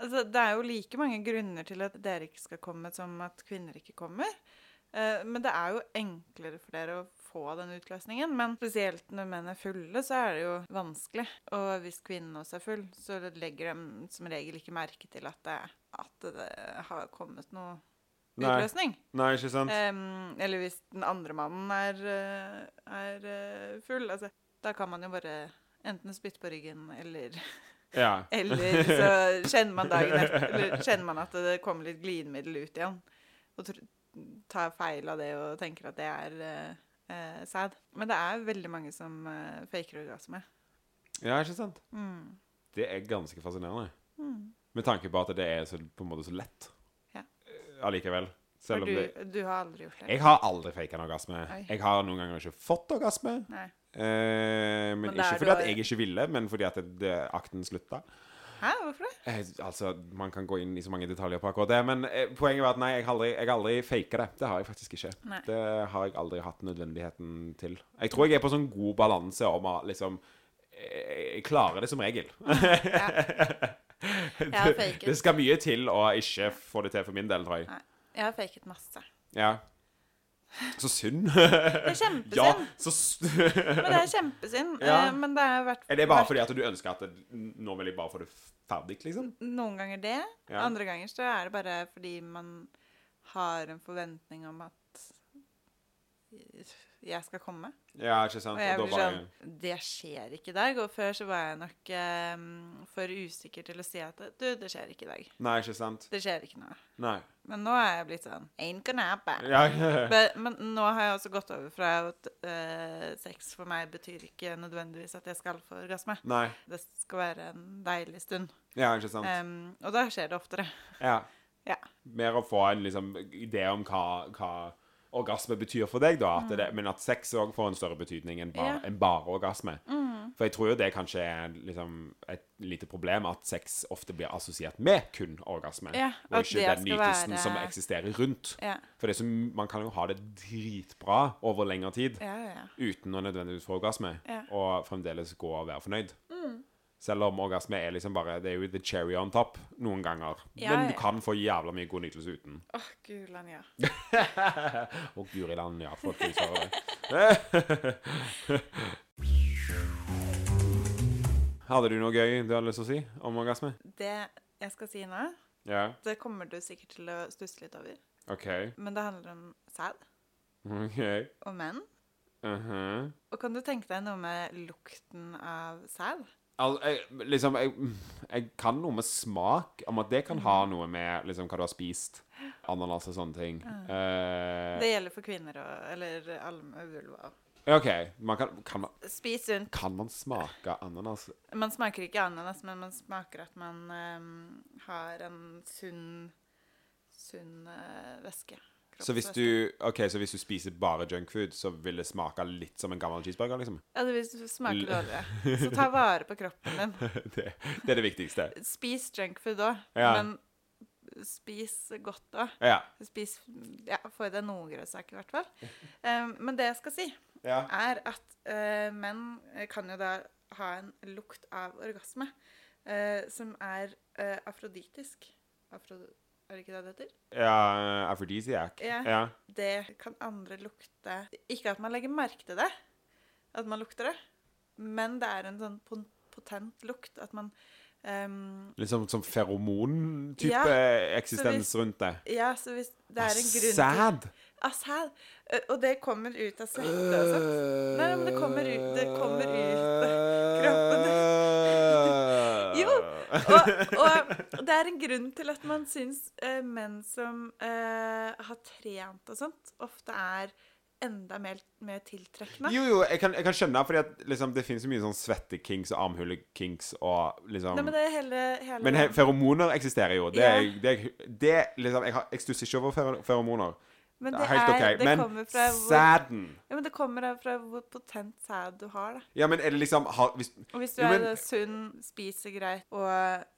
Altså, det er jo like mange grunner til at dere ikke skal komme, som at kvinner ikke kommer. Eh, men det er jo enklere for dere å få den utløsningen. Men spesielt når menn er fulle, så er det jo vanskelig. Og hvis kvinnen også er full, så legger de som regel ikke merke til at det, at det har kommet noe Nei. utløsning. Nei, ikke sant? Um, eller hvis den andre mannen er, eh, er eh, full. Altså, da kan man jo bare enten spytte på ryggen, eller, Ja. *laughs* eller så kjenner man dagen etter Eller kjenner man at det kommer litt glidemiddel ut igjen. Og tar feil av det og tenker at det er uh, sad. Men det er veldig mange som uh, faker orgasme. ja, ikke sant? Mm. Det er ganske fascinerende. Med tanke på at det er så, på en måte så lett allikevel. Selv om du, det du har aldri gjort det? Jeg har aldri faka en orgasme. Oi. Jeg har noen ganger ikke fått orgasme. Nei. Eh, men, Men ikke fordi at jeg ikke ville, men fordi at det, det, akten slutta. Hæ, hvorfor det? Eh, altså, Man kan gå inn i så mange detaljer på akkurat det, men eh, poenget var at nei, jeg har aldri, jeg aldri faka det. Det har jeg faktisk ikke. Nei. Det har jeg aldri hatt nødvendigheten til. Jeg tror jeg er på sånn god balanse om å liksom eh, Jeg klarer det som regel. *laughs* Jeg har faket. det skal mye til å ikke få det til for min del, tror jeg. Nei. Jeg har faket masse. Ja. Så synd. Det er kjempesynd. ja, så Men det er kjempesynd. Ja. eh, Men det er vært Er det bare fordi at du ønsker at det, nå vil jeg bare få det ferdig, liksom? noen ganger det. Ja. Andre ganger så er det bare fordi man har en forventning om at jeg skal komme. Ja, ikke sant? Og jeg blir sånn Det skjer ikke i dag. Og før så var jeg nok um, for usikker til å si at du, det skjer ikke i dag. Nei, ikke sant? Det skjer ikke noe. Nei. Men nå er jeg blitt sånn Ain't gonna happen. Ja, *laughs* Men, men nå har jeg også gått over fra at uh, sex for meg betyr ikke nødvendigvis at jeg skal få orgasme. Nei. Det skal være en deilig stund. Ja, ikke sant? Um, og da skjer det oftere. Ja. Ja. Mer å få en liksom, idé om hva, hva orgasme betyr for deg, da. At det, men at sex òg får en større betydning enn bare, Mm. Ja. en bare orgasme. For jeg tror jo det kanskje er liksom, et lite problem at sex ofte blir assosiert med kun orgasme. Ja, og ikke den nytelsen være- som eksisterer rundt. Ja. For det som, man kan jo ha det dritbra over lengre tid uten å nødvendigvis få orgasme. Mm. og fremdeles gå og være fornøyd. Selv om orgasme er liksom bare Det er jo the cherry on top noen ganger. Ja, Men du kan få jævla mye god nytelse uten. Åh, gulan, ja. Å, *laughs* guri land, ja. At du svarer det. *laughs* Hadde du noe gøy du hadde lyst til å si om orgasme? Det jeg skal si nå, Ja. det kommer du sikkert til å stusse litt over. OK. Men det handler om sæd OK. og menn. Mhm. Og kan du tenke deg noe med lukten av sæd? Al jeg, liksom, jeg, jeg kan noe med smak, om at det kan ha Mhm. noe med liksom, hva du har spist. Ananas og sånne ting. Eh, Det gjelder for kvinner og Eller alle vulva. OK. Man kan, kan, man, Spis sunt. kan man smake ananas? Man smaker ikke ananas, men man smaker at man um, har en sunn sunn uh, væske. Så hvis, du, ok, så hvis du spiser bare junkfood, så vil det smake litt som en gammel cheeseburger, liksom? Ja, det vil smake dårligere. Dårlig. Så ta vare på kroppen din. *laughs* det, det er det viktigste. Spis junkfood òg, Ja. men spis godt òg. Ja. Spis Ja, få i deg noen grønnsaker, i hvert fall. Um, men det jeg skal si, ja. er at uh, menn kan jo da ha en lukt av orgasme uh, som er uh, afroditisk. Afro, er det ikke det det heter? Ja, aphrodisiac. Ja. Ja. Det kan andre lukte Ikke at man legger merke til det, at man lukter det, men det er en sånn potent lukt at man Um, sånn som feromontype Ja, eksistens rundt det. Ja, så hvis det er en grunn til Sæd! Ah, sæd. Og det kommer ut av svette og sånt. Nei, men det kommer ut, det kommer ut kroppen. *laughs* Jo, og, og det er en grunn til at man syns eh, menn som eh, har trent og sånt, ofte er enda mer, mer tiltrekkende. Jo, jo, jeg kan, jeg kan skjønne, fordi at liksom, det finnes mye sånn svettekinks og armhulekinks og liksom Nei, men det er hele, hele Men he, feromoner eksisterer jo. Det, Ja. det, det liksom Jeg, har- jeg stusser ikke over fer feromoner. Men Det det, er helt er, OK. det Men sæden ja, men det kommer fra hvor potent sæd du har, da. Ja, men er det liksom har, hvis, Og hvis du Jo, men- er sunn, spiser greit og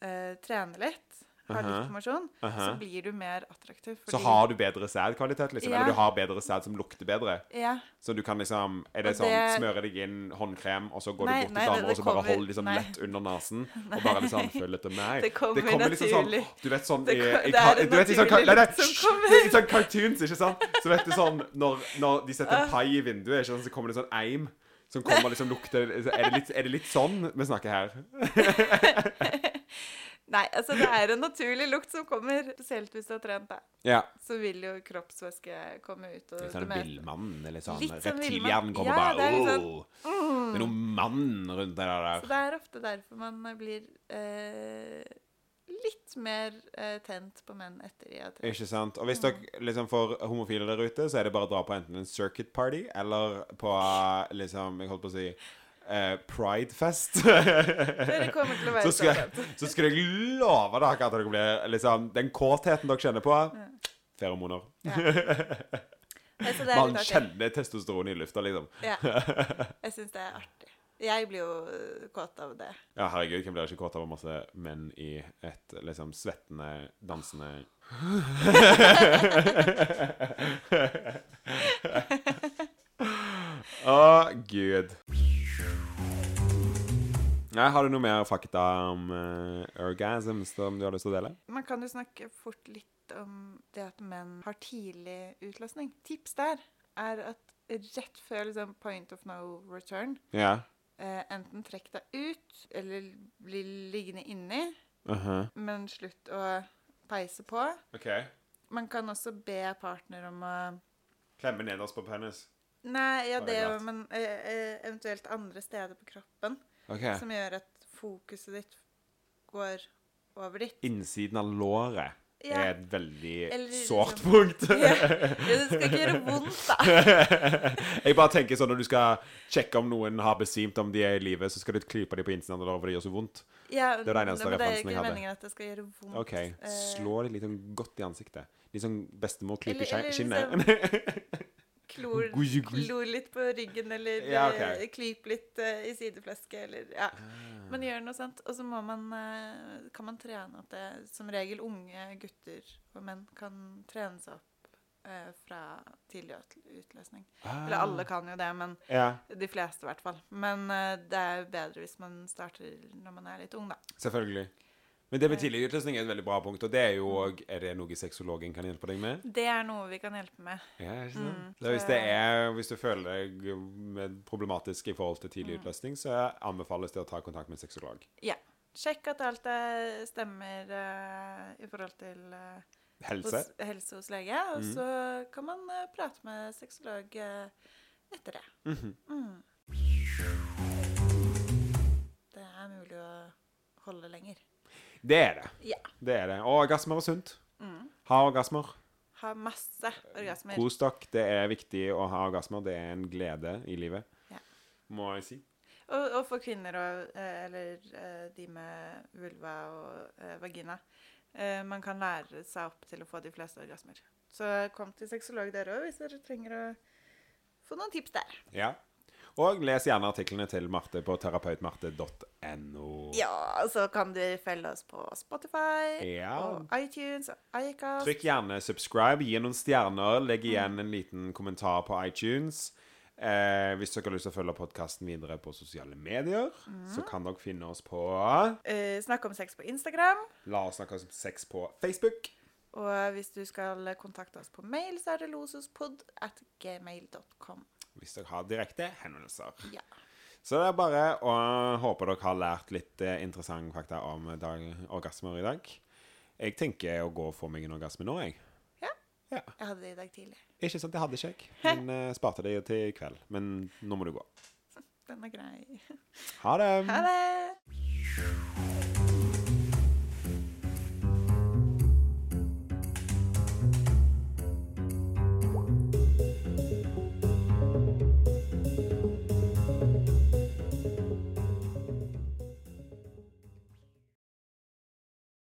uh, trener litt, har litt mosjon, Aha. så blir du mer attraktiv. Så har du bedre sædkvalitet, liksom? Ja. Eller du har bedre sæd som lukter bedre? Ja. Så du kan liksom Er det sånn det- Smøre deg inn håndkrem, og så går Nei, du bort til det- damer, og så bare kommer- hold liksom nei. lett under nesen, *laughs* og bare liksom følg etter meg? Det kommer liksom sånn. Du vet sånn Det i, i, det er en du vet, i sånn, nei, nei, lukt som kommer. Er *laughs* I sånn cartoons, ikke sant? Så vet du sånn Når, når de setter Ah. en pai i vinduet, ikke sant, så kommer det sånn eim som kommer liksom lukter Er det litt, er det litt sånn vi snakker her? *laughs* Nei, altså det er en naturlig lukt som kommer, spesielt hvis du har trent. da. Ja. Så vil jo kroppsvæske komme ut. Og Litt sånn villmann, eller sånn sånn reptilhjernen kommer Ja, bare det sånn, «Åh, Det er noe mann rundt det der. Så det er ofte derfor man blir eh, litt mer eh, tent på menn etter de har trent. Ikke sant? Og hvis dere liksom får homofile der ute, så er det bare å dra på enten en circuit party eller på liksom Jeg holdt på å si eh, Pridefest. *laughs* Så, skal, så tente. så skal jeg love dere at dere blir liksom Den kåtheten dere kjenner på Feromoner. *laughs* Er Man kjenner testosteron i lufta, liksom. Ja. *laughs* Jeg syns det er artig. Jeg blir jo kåt av det. Ja, herregud, hvem blir ikke kåt av masse menn i et liksom svettende, dansende Å, gud. Nei, har du noe mer fakta om uh, orgasms som du har lyst til å dele? Man kan jo snakke fort litt om det at menn har tidlig utløsning. Tips der er at rett før liksom point of no return, Ja. uh, enten trekk deg ut, eller bli liggende inni, Uh men slutt å peise på. Okay. Man kan også be partner om å Klemme nederst på penis. Nei, ja, det jo, men eh, eventuelt andre steder på kroppen OK. som gjør at fokuset ditt går over dit. Innsiden av låret Ja. er et veldig Eller sårt liksom- punkt. *laughs* Ja, det skal ikke gjøre vondt, da. *laughs* jeg bare tenker sånn når du skal sjekke om noen har besvimt, om de er i live, så skal du klype dem på innsiden av låret, for det gjør så vondt. Ja, Det var den eneste det er referansen jeg ikke hadde. meningen at det skal gjøre vondt. OK. Eh, Slå dem litt sånn godt i ansiktet. Litt sånn bestemor klyper skinnet. skinnet. *laughs* klor, klor litt på ryggen, eller Ja, ok. eh, klyp litt uh, i sideflesket, eller ja. Ah. Men gjør noe sånt. Og så må man, uh, kan man trene opp det. Som regel unge gutter og menn kan trene seg opp uh, fra tidlig utløsning. utløsning. Eller Ah. alle kan jo det, men Ja, de fleste i hvert fall. Men det er bedre hvis man starter når man er litt ung, da. selvfølgelig. Men det med tidlig utløsning er et veldig bra punkt, og det er jo òg Er det noe sexologen kan hjelpe deg med? Det er noe vi kan hjelpe med. Ja, ikke sant? Mm, Så hvis det er Hvis du føler deg problematisk i forhold til tidlig Mm. utløsning, så anbefales det å ta kontakt med en sexolog. Ja. Sjekk at alt det stemmer uh, i forhold til uh, Helse. hos, helse hos lege. Og Mm. så kan man uh, prate med sexolog eh, etter det. -hmm. Mm. Det er mulig å holde lenger. Det er det. Ja. Det er det. Og orgasmer er sunt. Mm. Ha orgasmer. Ha masse orgasmer. Kos dere. Det er viktig å ha orgasmer. Det er en glede i livet, Ja. må jeg si. Og, og for kvinner og eh, eller eh, de med vulva og eh, vagina. Man kan lære seg opp til å få de fleste orgasmer. Så kom til sexolog dere òg hvis dere trenger å få noen tips der. Ja. Og les gjerne artiklene til Marte på terapeutmarte.no. Ja, så kan du følge oss på Spotify Ja. og iTunes og iCast. Trykk gjerne subscribe, gi noen stjerner, legg igjen en liten kommentar på iTunes. Eh, hvis dere har lyst til å følge podkasten videre på sosiale medier, så kan dere finne oss på Eh, Snakk om sex på Instagram. La oss snakke om sex på Facebook. Og hvis du skal kontakte oss på mail, så er det losospod at gmail.com. Hvis dere har direkte henvendelser. Ja. Så det er bare å håpe dere har lært litt eh, interessante fakta om dag, orgasmer i dag. Jeg tenker å gå og få meg en orgasme nå, jeg. Ja. Ja. Jeg hadde det i dag tidlig. Ikke sant, det hadde ikke jeg, men eh, sparte det til i kveld. Men nå må du gå. Den er grei. Ha det! Ha det!